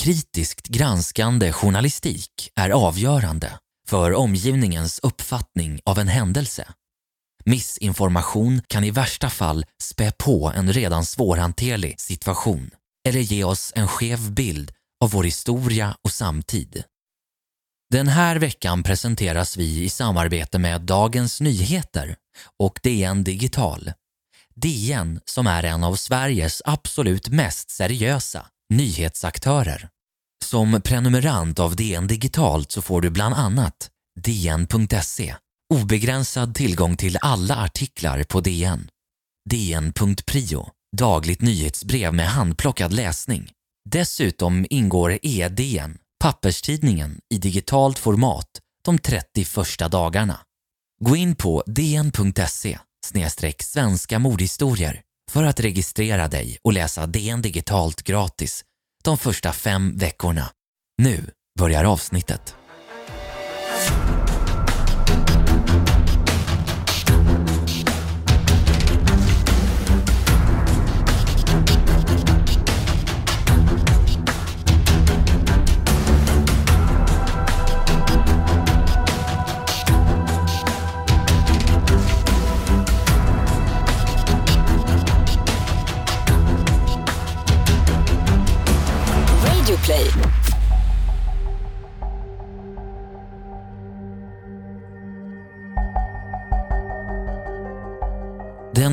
kritiskt granskande journalistik är avgörande för omgivningens uppfattning av en händelse. Missinformation kan i värsta fall spä på en redan svårhanterlig situation eller ge oss en skev bild av vår historia och samtid. Den här veckan presenteras vi i samarbete med Dagens Nyheter och DN Digital. DN som är en av Sveriges absolut mest seriösa nyhetsaktörer. Som prenumerant av DN Digitalt så får du bland annat DN.se, obegränsad tillgång till alla artiklar på DN. DN.prio, dagligt nyhetsbrev med handplockad läsning. Dessutom ingår EDN, papperstidningen, i digitalt format de 30 första dagarna. Gå in på dn.se svenska mordhistorier för att registrera dig och läsa DN digitalt gratis de första fem veckorna. Nu börjar avsnittet.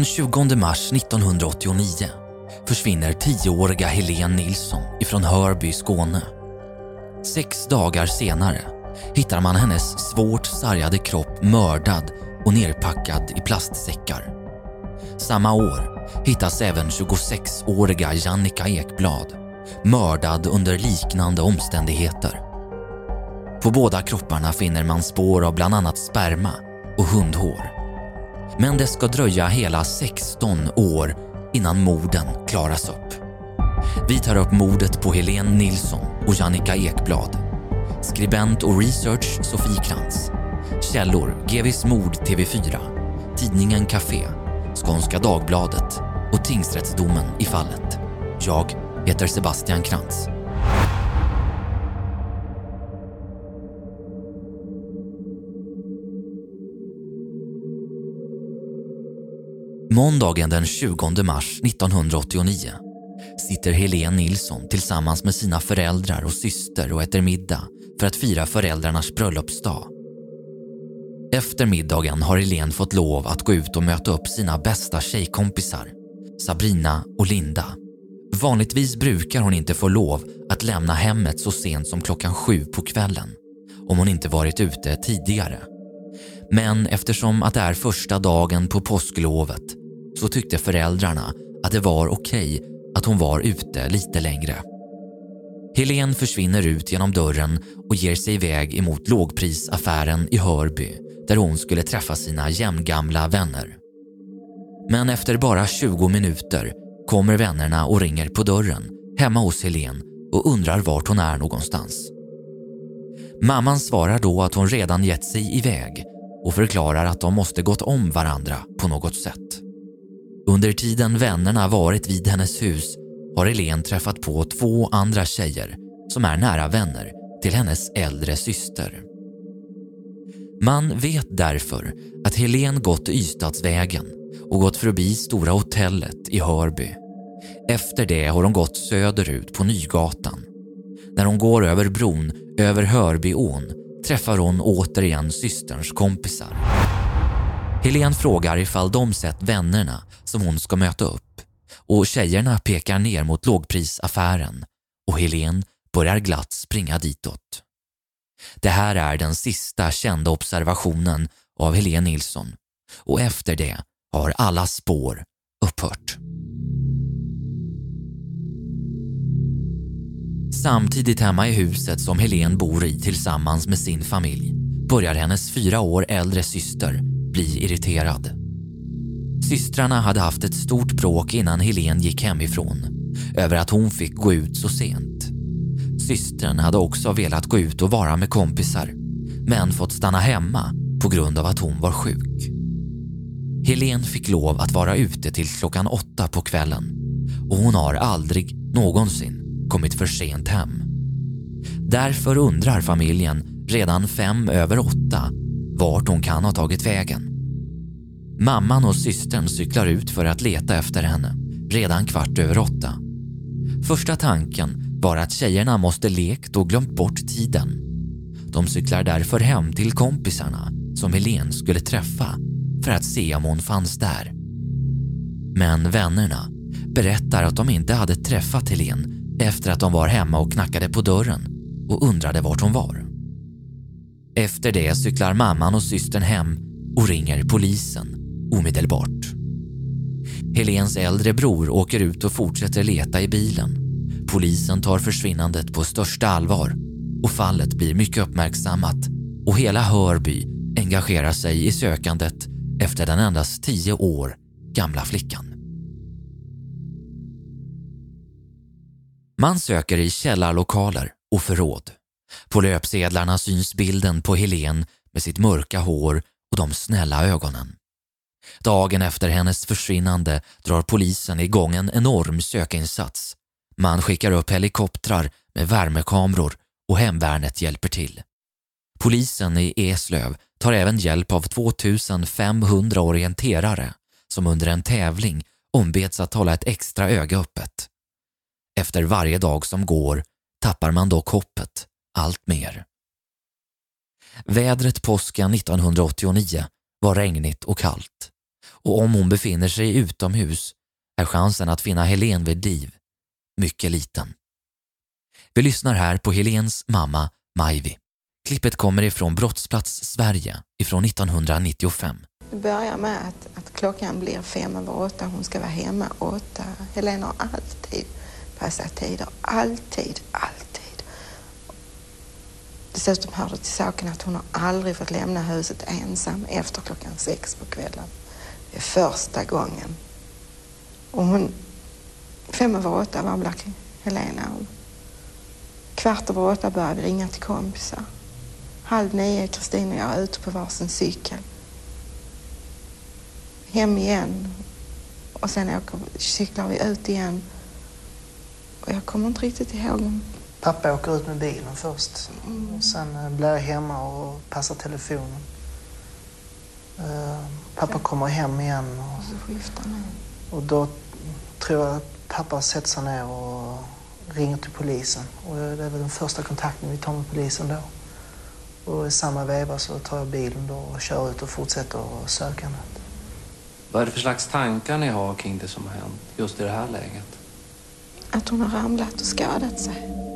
20 mars 1989 försvinner 10-åriga Helene Nilsson ifrån Hörby, Skåne. Sex dagar senare hittar man hennes svårt sargade kropp mördad och nerpackad i plastsäckar. Samma år hittas även 26-åriga Jannica Ekblad mördad under liknande omständigheter. På båda kropparna finner man spår av bland annat sperma och hundhår. Men det ska dröja hela 16 år innan morden klaras upp. Vi tar upp mordet på Helene Nilsson och Jannica Ekblad. Skribent och research Sofie Krantz. Källor GVs mord TV4, tidningen Café, Skånska Dagbladet och tingsrättsdomen i fallet. Jag heter Sebastian Krantz. Måndagen den 20 mars 1989 sitter Helene Nilsson tillsammans med sina föräldrar och syster och äter middag för att fira föräldrarnas bröllopsdag. Efter middagen har Helene fått lov att gå ut och möta upp sina bästa tjejkompisar, Sabrina och Linda. Vanligtvis brukar hon inte få lov att lämna hemmet så sent som klockan sju på kvällen om hon inte varit ute tidigare. Men eftersom att det är första dagen på påsklovet så tyckte föräldrarna att det var okej okay att hon var ute lite längre. Helen försvinner ut genom dörren och ger sig iväg emot lågprisaffären i Hörby där hon skulle träffa sina jämngamla vänner. Men efter bara 20 minuter kommer vännerna och ringer på dörren hemma hos Helen och undrar vart hon är någonstans. Mamman svarar då att hon redan gett sig iväg och förklarar att de måste gått om varandra på något sätt. Under tiden vännerna varit vid hennes hus har Helen träffat på två andra tjejer som är nära vänner till hennes äldre syster. Man vet därför att Helen gått Ystadsvägen och gått förbi Stora hotellet i Hörby. Efter det har hon gått söderut på Nygatan. När hon går över bron över Hörbyån träffar hon återigen systerns kompisar. Helen frågar ifall de sett vännerna som hon ska möta upp och tjejerna pekar ner mot lågprisaffären och Helen börjar glatt springa ditåt. Det här är den sista kända observationen av Helene Nilsson och efter det har alla spår upphört. Samtidigt hemma i huset som Helen bor i tillsammans med sin familj börjar hennes fyra år äldre syster bli irriterad. Systrarna hade haft ett stort bråk innan Helen gick hemifrån över att hon fick gå ut så sent. Systern hade också velat gå ut och vara med kompisar men fått stanna hemma på grund av att hon var sjuk. Helen fick lov att vara ute till klockan åtta på kvällen och hon har aldrig någonsin kommit för sent hem. Därför undrar familjen redan fem över åtta vart hon kan ha tagit vägen. Mamman och systern cyklar ut för att leta efter henne redan kvart över åtta. Första tanken var att tjejerna måste lekt och glömt bort tiden. De cyklar därför hem till kompisarna som Helen skulle träffa för att se om hon fanns där. Men vännerna berättar att de inte hade träffat Helen efter att de var hemma och knackade på dörren och undrade vart hon var. Efter det cyklar mamman och systern hem och ringer polisen omedelbart. Helens äldre bror åker ut och fortsätter leta i bilen. Polisen tar försvinnandet på största allvar och fallet blir mycket uppmärksammat och hela Hörby engagerar sig i sökandet efter den endast tio år gamla flickan. Man söker i källarlokaler och förråd. På löpsedlarna syns bilden på Helen med sitt mörka hår och de snälla ögonen. Dagen efter hennes försvinnande drar polisen igång en enorm sökinsats. Man skickar upp helikoptrar med värmekameror och hemvärnet hjälper till. Polisen i Eslöv tar även hjälp av 2500 orienterare som under en tävling ombeds att hålla ett extra öga öppet. Efter varje dag som går tappar man dock hoppet allt mer. Vädret påsken 1989 var regnigt och kallt och om hon befinner sig utomhus är chansen att finna Helen vid liv mycket liten. Vi lyssnar här på Helens mamma Majvi. Klippet kommer ifrån Brottsplats Sverige ifrån 1995. Det börjar med att, att klockan blir fem över åtta, hon ska vara hemma åtta. Helena har alltid passat tider, alltid, alltid. Dessutom hör det till saken att hon har aldrig fått lämna huset ensam efter klockan sex på kvällen. Första gången. Och hon, fem över åtta var Black Helena. Kvart över åtta började vi ringa till kompisar. Halv nio är Kristin och jag ute på varsin cykel. Hem igen. Och sen åker, cyklar vi ut igen. Och jag kommer inte riktigt ihåg. Pappa åker ut med bilen först. Mm. Och sen eh, blir jag hemma och passar telefonen. Uh, pappa kommer hem igen. Och, och så skiftar ni. Och då tror jag att pappa sätter sig ner och ringer till polisen. Och det är väl den första kontakten vi tar med polisen då. Och i samma veva så tar jag bilen då och kör ut och fortsätter sökandet. Vad är det för slags tankar ni har kring det som har hänt just i det här läget? Att hon har ramlat och skadat sig.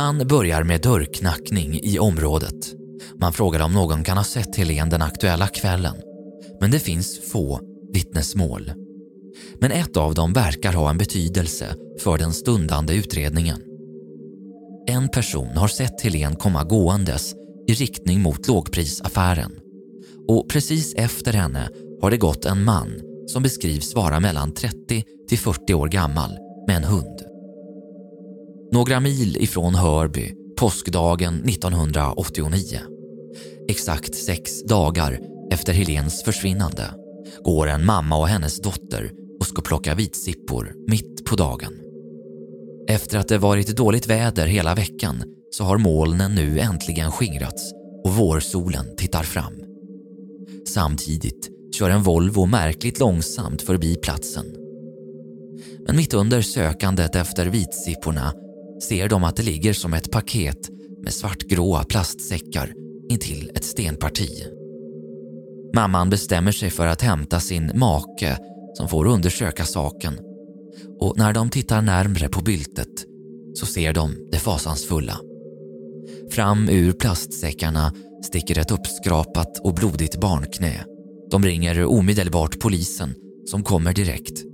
Man börjar med dörrknackning i området. Man frågar om någon kan ha sett Helen den aktuella kvällen. Men det finns få vittnesmål. Men ett av dem verkar ha en betydelse för den stundande utredningen. En person har sett Helen komma gåendes i riktning mot lågprisaffären och precis efter henne har det gått en man som beskrivs vara mellan 30 till 40 år gammal med en hund. Några mil ifrån Hörby påskdagen 1989. Exakt sex dagar efter Helens försvinnande går en mamma och hennes dotter och ska plocka vitsippor mitt på dagen. Efter att det varit dåligt väder hela veckan så har molnen nu äntligen skingrats och vårsolen tittar fram. Samtidigt kör en Volvo märkligt långsamt förbi platsen. Men mitt under sökandet efter vitsipporna ser de att det ligger som ett paket med svartgråa plastsäckar intill ett stenparti. Mamman bestämmer sig för att hämta sin make som får undersöka saken och när de tittar närmre på byltet så ser de det fasansfulla. Fram ur plastsäckarna sticker ett uppskrapat och blodigt barnknä. De ringer omedelbart polisen som kommer direkt.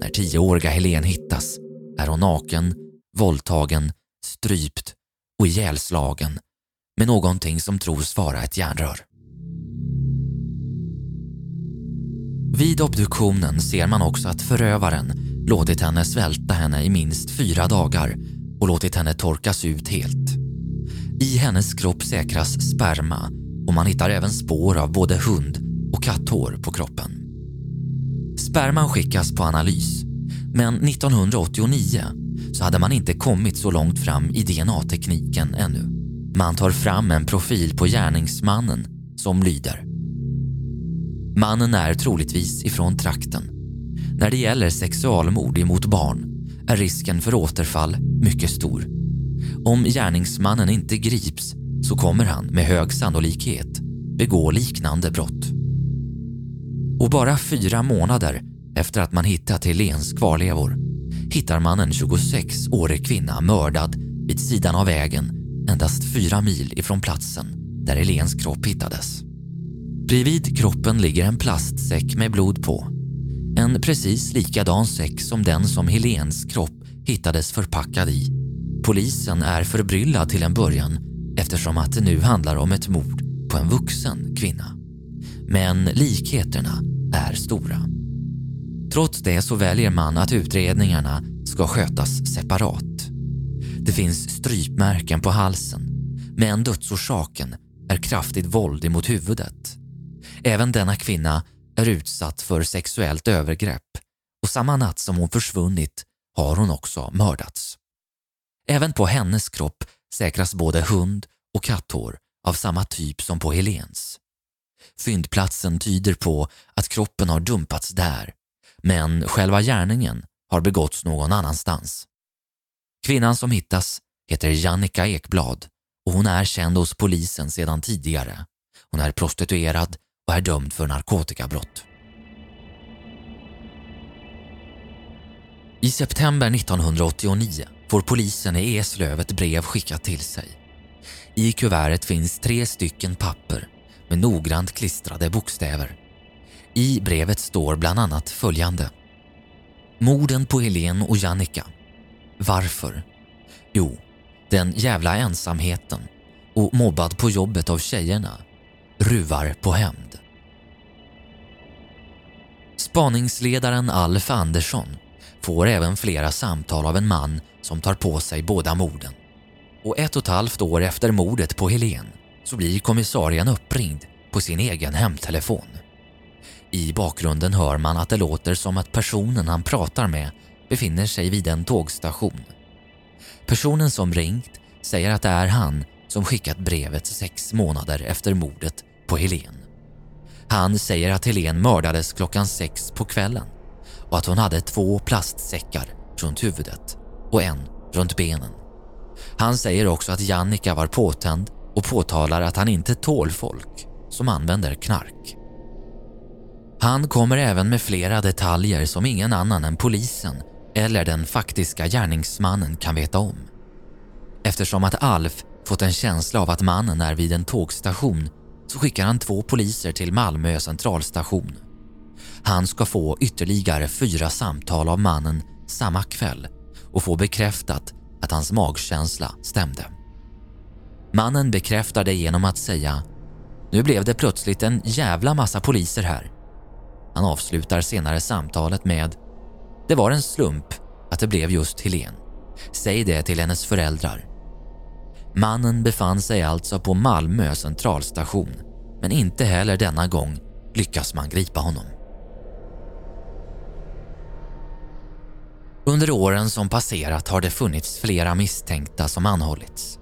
När tioåriga Helen hittas är hon naken, våldtagen, strypt och ihjälslagen med någonting som tros vara ett järnrör. Vid obduktionen ser man också att förövaren låtit henne svälta henne i minst fyra dagar och låtit henne torkas ut helt. I hennes kropp säkras sperma och man hittar även spår av både hund och katthår på kroppen. Sperman skickas på analys, men 1989 så hade man inte kommit så långt fram i DNA-tekniken ännu. Man tar fram en profil på gärningsmannen som lyder. Mannen är troligtvis ifrån trakten. När det gäller sexualmord emot barn är risken för återfall mycket stor. Om gärningsmannen inte grips så kommer han med hög sannolikhet begå liknande brott. Och bara fyra månader efter att man hittat Helens kvarlevor hittar man en 26-årig kvinna mördad vid sidan av vägen endast fyra mil ifrån platsen där Helens kropp hittades. Bredvid kroppen ligger en plastsäck med blod på. En precis likadan säck som den som Helens kropp hittades förpackad i. Polisen är förbryllad till en början eftersom att det nu handlar om ett mord på en vuxen kvinna. Men likheterna är stora. Trots det så väljer man att utredningarna ska skötas separat. Det finns strypmärken på halsen, men dödsorsaken är kraftigt våld emot huvudet. Även denna kvinna är utsatt för sexuellt övergrepp och samma natt som hon försvunnit har hon också mördats. Även på hennes kropp säkras både hund och katthår av samma typ som på Helens. Fyndplatsen tyder på att kroppen har dumpats där, men själva gärningen har begåtts någon annanstans. Kvinnan som hittas heter Jannica Ekblad och hon är känd hos polisen sedan tidigare. Hon är prostituerad och är dömd för narkotikabrott. I september 1989 får polisen i Eslöv ett brev skickat till sig. I kuvertet finns tre stycken papper med noggrant klistrade bokstäver. I brevet står bland annat följande. Morden på Helen och Jannica. Varför? Jo, den jävla ensamheten och mobbad på jobbet av tjejerna ruvar på hämnd. Spaningsledaren Alf Andersson får även flera samtal av en man som tar på sig båda morden. Och ett och ett halvt år efter mordet på Helen så blir kommissarien uppringd på sin egen hemtelefon. I bakgrunden hör man att det låter som att personen han pratar med befinner sig vid en tågstation. Personen som ringt säger att det är han som skickat brevet sex månader efter mordet på Helen. Han säger att Helen mördades klockan sex på kvällen och att hon hade två plastsäckar runt huvudet och en runt benen. Han säger också att Jannica var påtänd och påtalar att han inte tål folk som använder knark. Han kommer även med flera detaljer som ingen annan än polisen eller den faktiska gärningsmannen kan veta om. Eftersom att Alf fått en känsla av att mannen är vid en tågstation så skickar han två poliser till Malmö centralstation. Han ska få ytterligare fyra samtal av mannen samma kväll och få bekräftat att hans magkänsla stämde. Mannen bekräftar det genom att säga “Nu blev det plötsligt en jävla massa poliser här. Han avslutar senare samtalet med “Det var en slump att det blev just Helen. Säg det till hennes föräldrar.” Mannen befann sig alltså på Malmö centralstation men inte heller denna gång lyckas man gripa honom. Under åren som passerat har det funnits flera misstänkta som anhållits.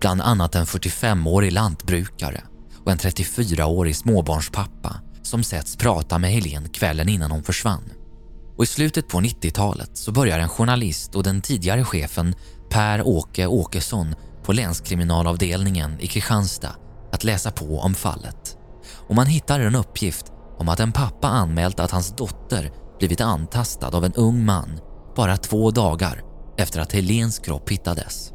Bland annat en 45-årig lantbrukare och en 34-årig småbarnspappa som setts prata med Helen kvällen innan hon försvann. Och I slutet på 90-talet så börjar en journalist och den tidigare chefen Per-Åke Åkesson på länskriminalavdelningen i Kristianstad att läsa på om fallet. Och man hittar en uppgift om att en pappa anmält att hans dotter blivit antastad av en ung man bara två dagar efter att Helens kropp hittades.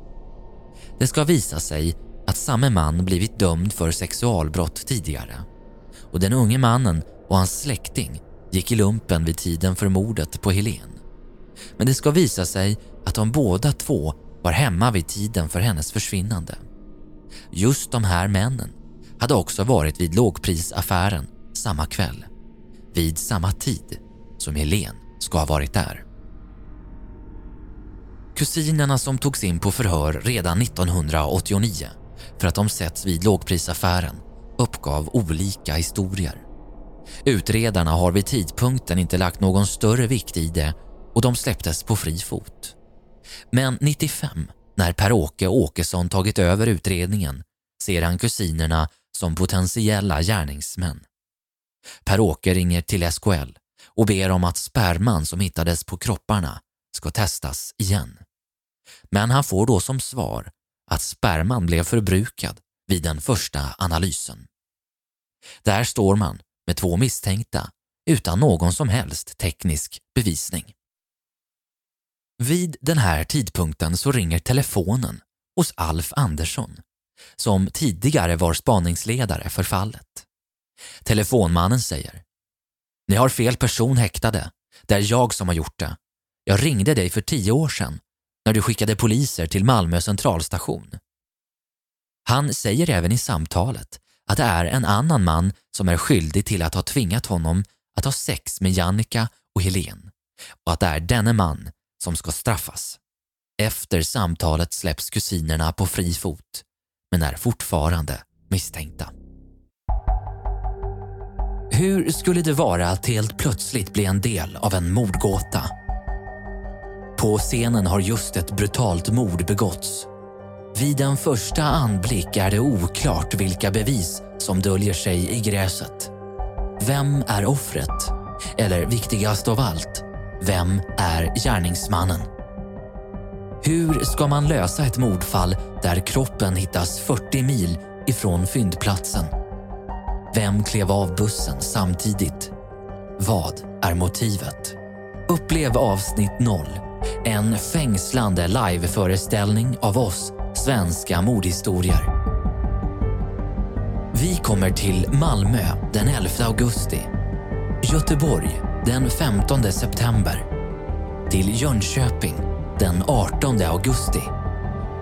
Det ska visa sig att samme man blivit dömd för sexualbrott tidigare och den unge mannen och hans släkting gick i lumpen vid tiden för mordet på Helen. Men det ska visa sig att de båda två var hemma vid tiden för hennes försvinnande. Just de här männen hade också varit vid lågprisaffären samma kväll, vid samma tid som Helen ska ha varit där. Kusinerna som togs in på förhör redan 1989 för att de setts vid lågprisaffären uppgav olika historier. Utredarna har vid tidpunkten inte lagt någon större vikt i det och de släpptes på fri fot. Men 95, när Per-Åke Åkesson tagit över utredningen, ser han kusinerna som potentiella gärningsmän. Per-Åke ringer till SKL och ber om att sperman som hittades på kropparna ska testas igen. Men han får då som svar att sperman blev förbrukad vid den första analysen. Där står man med två misstänkta utan någon som helst teknisk bevisning. Vid den här tidpunkten så ringer telefonen hos Alf Andersson som tidigare var spaningsledare för fallet. Telefonmannen säger Ni har fel person häktade. Det är jag som har gjort det. Jag ringde dig för tio år sedan när du skickade poliser till Malmö centralstation. Han säger även i samtalet att det är en annan man som är skyldig till att ha tvingat honom att ha sex med Jannica och Helen och att det är denne man som ska straffas. Efter samtalet släpps kusinerna på fri fot men är fortfarande misstänkta. Hur skulle det vara att helt plötsligt bli en del av en mordgåta? På scenen har just ett brutalt mord begåtts. Vid en första anblick är det oklart vilka bevis som döljer sig i gräset. Vem är offret? Eller viktigast av allt, vem är gärningsmannen? Hur ska man lösa ett mordfall där kroppen hittas 40 mil ifrån fyndplatsen? Vem klev av bussen samtidigt? Vad är motivet? Upplev avsnitt 0. En fängslande liveföreställning av oss svenska mordhistorier. Vi kommer till Malmö den 11 augusti, Göteborg den 15 september, till Jönköping den 18 augusti,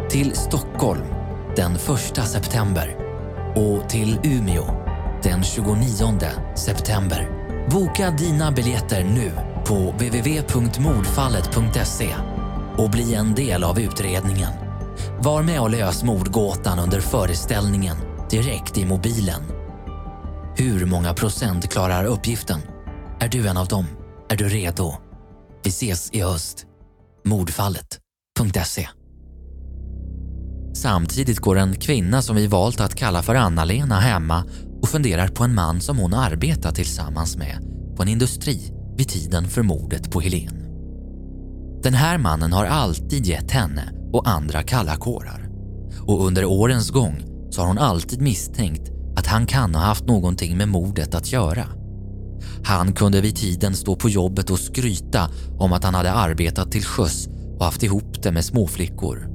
till Stockholm den 1 september och till Umeå den 29 september. Boka dina biljetter nu på www.mordfallet.se och bli en del av utredningen. Var med och lös mordgåtan under föreställningen direkt i mobilen. Hur många procent klarar uppgiften? Är du en av dem? Är du redo? Vi ses i höst. Mordfallet.se Samtidigt går en kvinna som vi valt att kalla för Anna-Lena hemma och funderar på en man som hon arbetat tillsammans med på en industri vid tiden för mordet på Helen. Den här mannen har alltid gett henne och andra kalla kårar och under årens gång så har hon alltid misstänkt att han kan ha haft någonting med mordet att göra. Han kunde vid tiden stå på jobbet och skryta om att han hade arbetat till sjöss och haft ihop det med småflickor.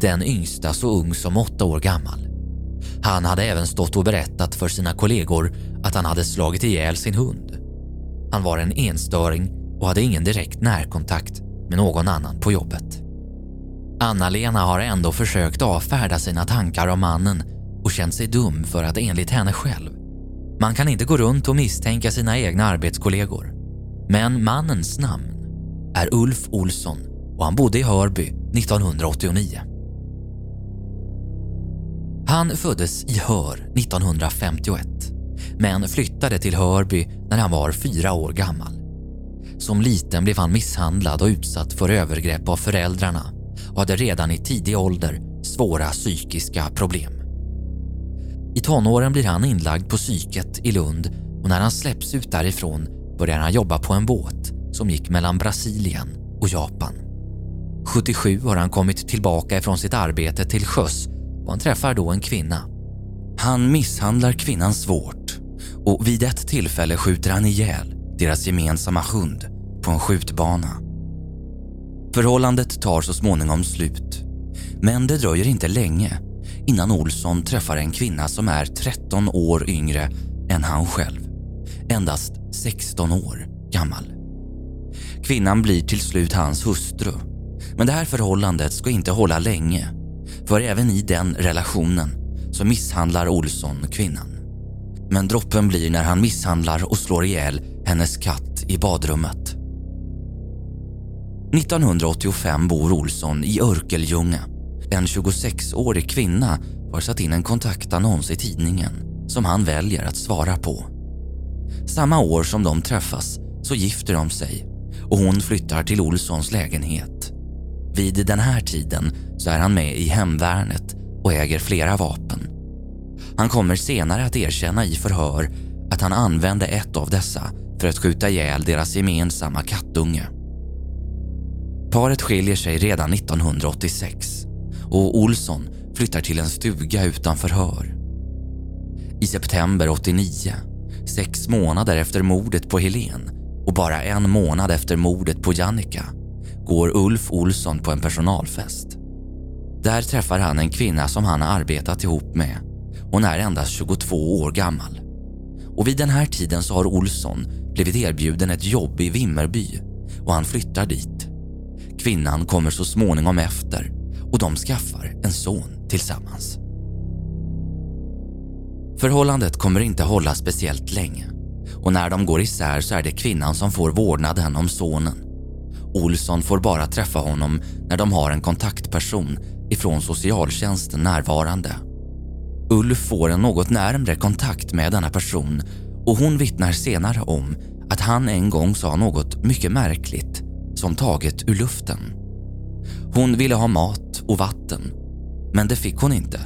Den yngsta så ung som åtta år gammal. Han hade även stått och berättat för sina kollegor att han hade slagit ihjäl sin hund. Han var en enstöring och hade ingen direkt närkontakt med någon annan på jobbet. Anna-Lena har ändå försökt avfärda sina tankar om mannen och känt sig dum för att enligt henne själv, man kan inte gå runt och misstänka sina egna arbetskollegor. Men mannens namn är Ulf Olsson och han bodde i Hörby 1989. Han föddes i Hör 1951 men flyttade till Hörby när han var fyra år gammal. Som liten blev han misshandlad och utsatt för övergrepp av föräldrarna och hade redan i tidig ålder svåra psykiska problem. I tonåren blir han inlagd på psyket i Lund och när han släpps ut därifrån börjar han jobba på en båt som gick mellan Brasilien och Japan. 77 har han kommit tillbaka ifrån sitt arbete till sjöss och han träffar då en kvinna. Han misshandlar kvinnan svårt och vid ett tillfälle skjuter han ihjäl deras gemensamma hund på en skjutbana. Förhållandet tar så småningom slut. Men det dröjer inte länge innan Olsson träffar en kvinna som är 13 år yngre än han själv. Endast 16 år gammal. Kvinnan blir till slut hans hustru. Men det här förhållandet ska inte hålla länge. För även i den relationen så misshandlar Olsson kvinnan. Men droppen blir när han misshandlar och slår ihjäl hennes katt i badrummet. 1985 bor Olsson i Örkelljunga. En 26-årig kvinna har satt in en kontaktannons i tidningen som han väljer att svara på. Samma år som de träffas så gifter de sig och hon flyttar till Olssons lägenhet. Vid den här tiden så är han med i hemvärnet och äger flera vapen. Han kommer senare att erkänna i förhör att han använde ett av dessa för att skjuta ihjäl deras gemensamma kattunge. Paret skiljer sig redan 1986 och Olsson flyttar till en stuga utanför förhör. I september 89, sex månader efter mordet på Helen och bara en månad efter mordet på Jannica, går Ulf Olsson på en personalfest. Där träffar han en kvinna som han har arbetat ihop med. Hon är endast 22 år gammal. Och vid den här tiden så har Olsson blivit erbjuden ett jobb i Vimmerby och han flyttar dit. Kvinnan kommer så småningom efter och de skaffar en son tillsammans. Förhållandet kommer inte hålla speciellt länge och när de går isär så är det kvinnan som får vårdnaden om sonen. Olsson får bara träffa honom när de har en kontaktperson ifrån socialtjänsten närvarande. Ulf får en något närmre kontakt med denna person och hon vittnar senare om att han en gång sa något mycket märkligt som taget ur luften. Hon ville ha mat och vatten, men det fick hon inte.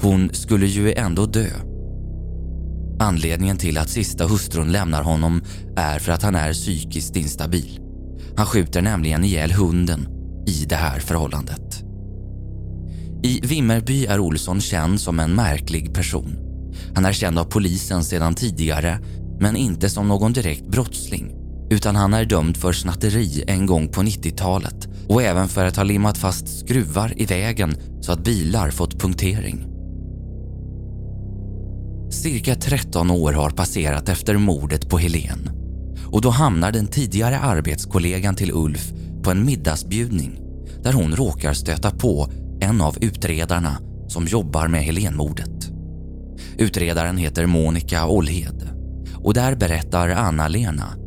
Hon skulle ju ändå dö. Anledningen till att sista hustrun lämnar honom är för att han är psykiskt instabil. Han skjuter nämligen ihjäl hunden i det här förhållandet. I Vimmerby är Olsson känd som en märklig person. Han är känd av polisen sedan tidigare men inte som någon direkt brottsling utan han är dömd för snatteri en gång på 90-talet och även för att ha limmat fast skruvar i vägen så att bilar fått punktering. Cirka 13 år har passerat efter mordet på Helen och då hamnar den tidigare arbetskollegan till Ulf på en middagsbjudning där hon råkar stöta på en av utredarna som jobbar med Helenmordet. Utredaren heter Monica Olhed och där berättar Anna-Lena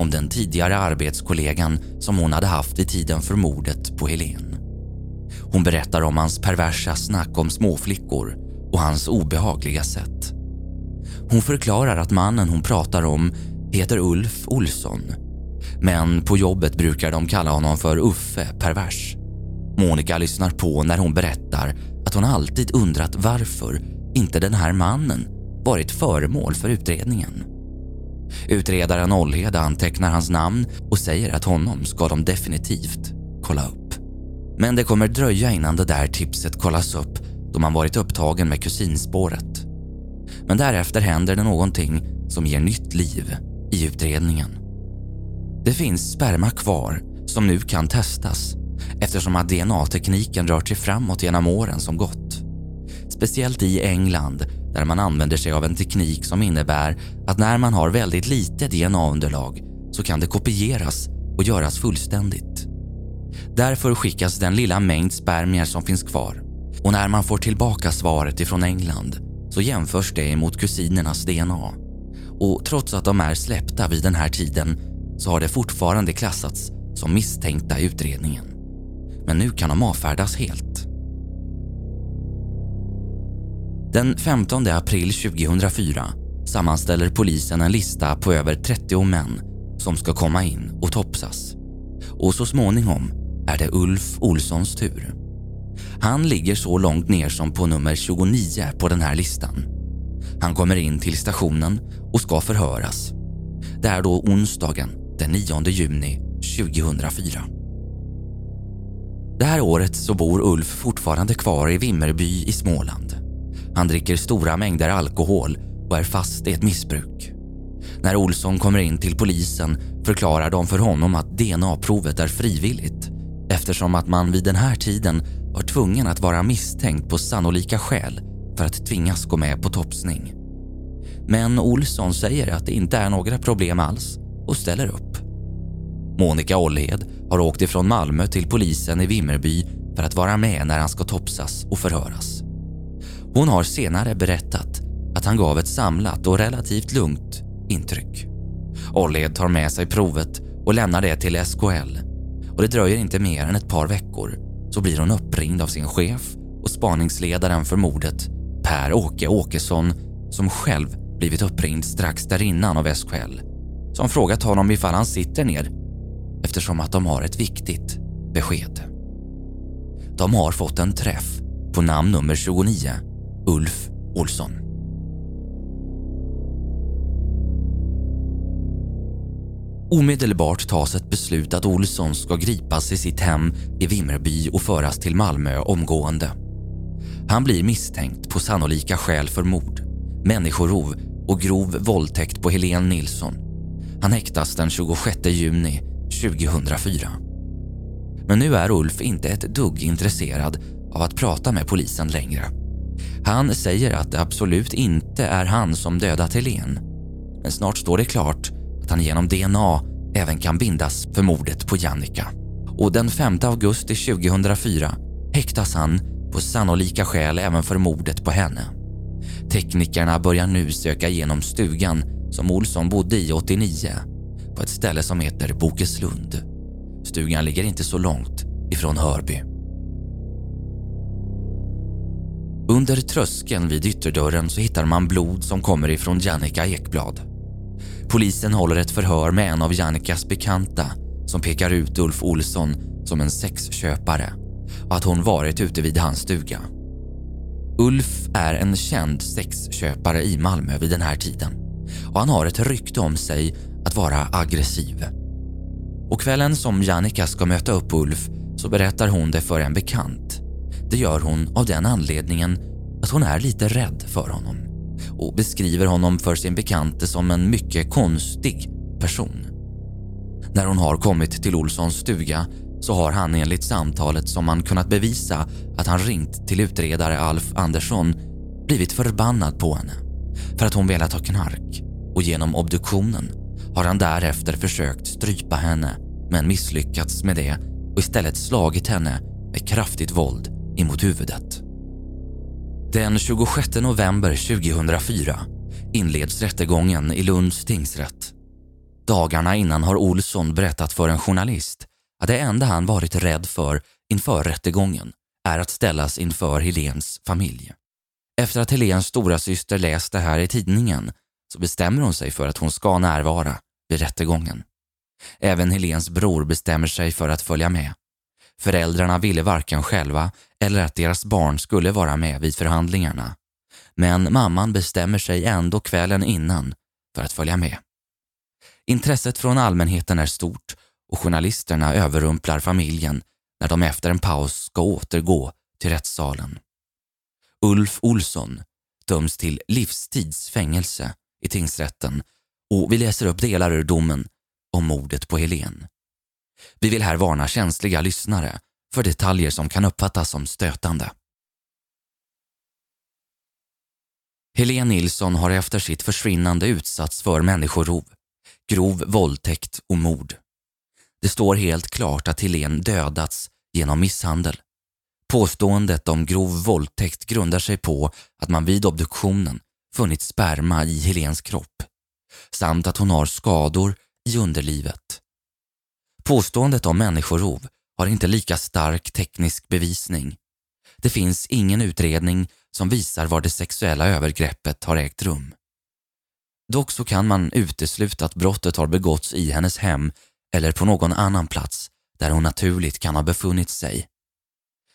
om den tidigare arbetskollegan som hon hade haft i tiden för mordet på Helen. Hon berättar om hans perversa snack om småflickor och hans obehagliga sätt. Hon förklarar att mannen hon pratar om heter Ulf Olsson men på jobbet brukar de kalla honom för Uffe Pervers. Monica lyssnar på när hon berättar att hon alltid undrat varför inte den här mannen varit föremål för utredningen. Utredaren Olhed antecknar hans namn och säger att honom ska de definitivt kolla upp. Men det kommer dröja innan det där tipset kollas upp då man varit upptagen med kusinspåret. Men därefter händer det någonting som ger nytt liv i utredningen. Det finns sperma kvar som nu kan testas eftersom att DNA-tekniken rört sig framåt genom åren som gått. Speciellt i England där man använder sig av en teknik som innebär att när man har väldigt lite DNA-underlag så kan det kopieras och göras fullständigt. Därför skickas den lilla mängd spermier som finns kvar och när man får tillbaka svaret ifrån England så jämförs det mot kusinernas DNA. Och trots att de är släppta vid den här tiden så har det fortfarande klassats som misstänkta i utredningen. Men nu kan de avfärdas helt. Den 15 april 2004 sammanställer polisen en lista på över 30 män som ska komma in och topsas. Och så småningom är det Ulf Olssons tur. Han ligger så långt ner som på nummer 29 på den här listan. Han kommer in till stationen och ska förhöras. Det är då onsdagen den 9 juni 2004. Det här året så bor Ulf fortfarande kvar i Vimmerby i Småland. Han dricker stora mängder alkohol och är fast i ett missbruk. När Olsson kommer in till polisen förklarar de för honom att DNA-provet är frivilligt eftersom att man vid den här tiden var tvungen att vara misstänkt på sannolika skäl för att tvingas gå med på topsning. Men Olsson säger att det inte är några problem alls och ställer upp. Monica Olhed har åkt ifrån Malmö till polisen i Vimmerby för att vara med när han ska topsas och förhöras. Hon har senare berättat att han gav ett samlat och relativt lugnt intryck. Olled tar med sig provet och lämnar det till SKL och det dröjer inte mer än ett par veckor så blir hon uppringd av sin chef och spaningsledaren för mordet Per-Åke Åkesson som själv blivit uppringd strax därinnan av SKL som frågat honom ifall han sitter ner eftersom att de har ett viktigt besked. De har fått en träff på namn nummer 29, Ulf Olsson. Omedelbart tas ett beslut att Olsson ska gripas i sitt hem i Vimmerby och föras till Malmö omgående. Han blir misstänkt på sannolika skäl för mord, människorov och grov våldtäkt på Helene Nilsson. Han häktas den 26 juni 2004. Men nu är Ulf inte ett dugg intresserad av att prata med polisen längre. Han säger att det absolut inte är han som dödat Helen. Men snart står det klart att han genom DNA även kan bindas för mordet på Jannica. Och den 5 augusti 2004 häktas han på sannolika skäl även för mordet på henne. Teknikerna börjar nu söka igenom stugan som Olsson bodde i 89 på ett ställe som heter Bokeslund. Stugan ligger inte så långt ifrån Hörby. Under tröskeln vid ytterdörren så hittar man blod som kommer ifrån Jannica Ekblad. Polisen håller ett förhör med en av Jannicas bekanta som pekar ut Ulf Olsson som en sexköpare och att hon varit ute vid hans stuga. Ulf är en känd sexköpare i Malmö vid den här tiden och han har ett rykte om sig att vara aggressiv. Och kvällen som Jannica ska möta upp Ulf så berättar hon det för en bekant. Det gör hon av den anledningen att hon är lite rädd för honom och beskriver honom för sin bekante som en mycket konstig person. När hon har kommit till Olssons stuga så har han enligt samtalet som man kunnat bevisa att han ringt till utredare Alf Andersson blivit förbannad på henne för att hon velat ha knark och genom obduktionen har han därefter försökt strypa henne men misslyckats med det och istället slagit henne med kraftigt våld emot huvudet. Den 26 november 2004 inleds rättegången i Lunds tingsrätt. Dagarna innan har Olsson berättat för en journalist att det enda han varit rädd för inför rättegången är att ställas inför Helens familj. Efter att Helens stora syster läst det här i tidningen så bestämmer hon sig för att hon ska närvara vid rättegången. Även Helens bror bestämmer sig för att följa med. Föräldrarna ville varken själva eller att deras barn skulle vara med vid förhandlingarna. Men mamman bestämmer sig ändå kvällen innan för att följa med. Intresset från allmänheten är stort och journalisterna överrumplar familjen när de efter en paus ska återgå till rättssalen. Ulf Olsson döms till livstidsfängelse i tingsrätten och vi läser upp delar ur domen om mordet på Helen. Vi vill här varna känsliga lyssnare för detaljer som kan uppfattas som stötande. Helene Nilsson har efter sitt försvinnande utsatts för människorov, grov våldtäkt och mord. Det står helt klart att Helene dödats genom misshandel. Påståendet om grov våldtäkt grundar sig på att man vid obduktionen funnit sperma i Helens kropp samt att hon har skador i underlivet. Påståendet om människorov har inte lika stark teknisk bevisning. Det finns ingen utredning som visar var det sexuella övergreppet har ägt rum. Dock så kan man utesluta att brottet har begåtts i hennes hem eller på någon annan plats där hon naturligt kan ha befunnit sig.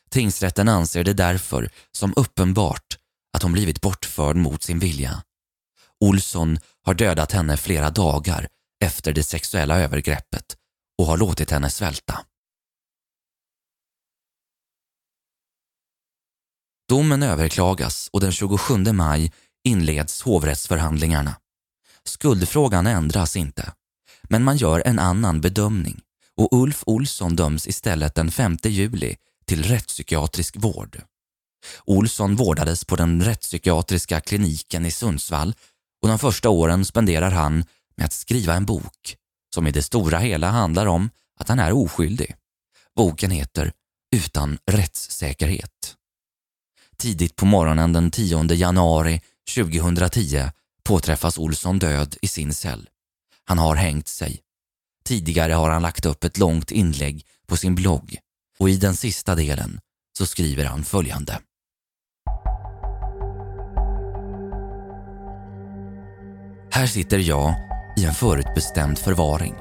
Tingsrätten anser det därför som uppenbart att hon blivit bortförd mot sin vilja. Olsson har dödat henne flera dagar efter det sexuella övergreppet och har låtit henne svälta. Domen överklagas och den 27 maj inleds hovrättsförhandlingarna. Skuldfrågan ändras inte, men man gör en annan bedömning och Ulf Olsson döms istället den 5 juli till rättspsykiatrisk vård. Olsson vårdades på den rättspsykiatriska kliniken i Sundsvall och de första åren spenderar han med att skriva en bok som i det stora hela handlar om att han är oskyldig. Boken heter Utan rättssäkerhet. Tidigt på morgonen den 10 januari 2010 påträffas Olsson död i sin cell. Han har hängt sig. Tidigare har han lagt upp ett långt inlägg på sin blogg och i den sista delen så skriver han följande. Här sitter jag i en förutbestämd förvaring.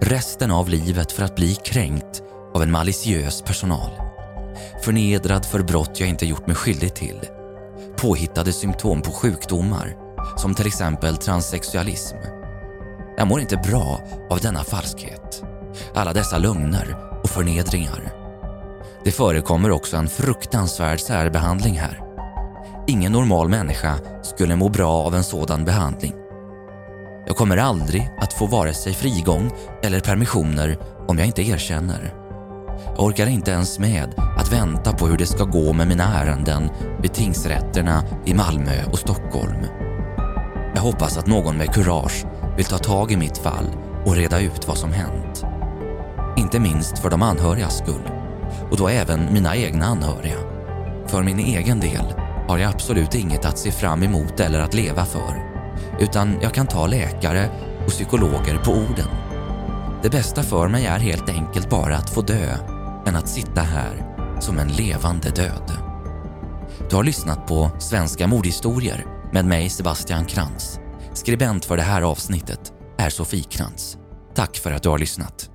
Resten av livet för att bli kränkt av en maliciös personal. Förnedrad för brott jag inte gjort mig skyldig till. Påhittade symptom på sjukdomar som till exempel transsexualism. Jag mår inte bra av denna falskhet. Alla dessa lögner och förnedringar. Det förekommer också en fruktansvärd särbehandling här. Ingen normal människa skulle må bra av en sådan behandling. Jag kommer aldrig att få vare sig frigång eller permissioner om jag inte erkänner. Jag orkar inte ens med att vänta på hur det ska gå med mina ärenden vid tingsrätterna i Malmö och Stockholm. Jag hoppas att någon med kurage vill ta tag i mitt fall och reda ut vad som hänt. Inte minst för de anhörigas skull och då även mina egna anhöriga. För min egen del har jag absolut inget att se fram emot eller att leva för. Utan jag kan ta läkare och psykologer på orden. Det bästa för mig är helt enkelt bara att få dö än att sitta här som en levande död. Du har lyssnat på Svenska mordhistorier med mig Sebastian Krantz. Skribent för det här avsnittet är Sofie Krantz. Tack för att du har lyssnat.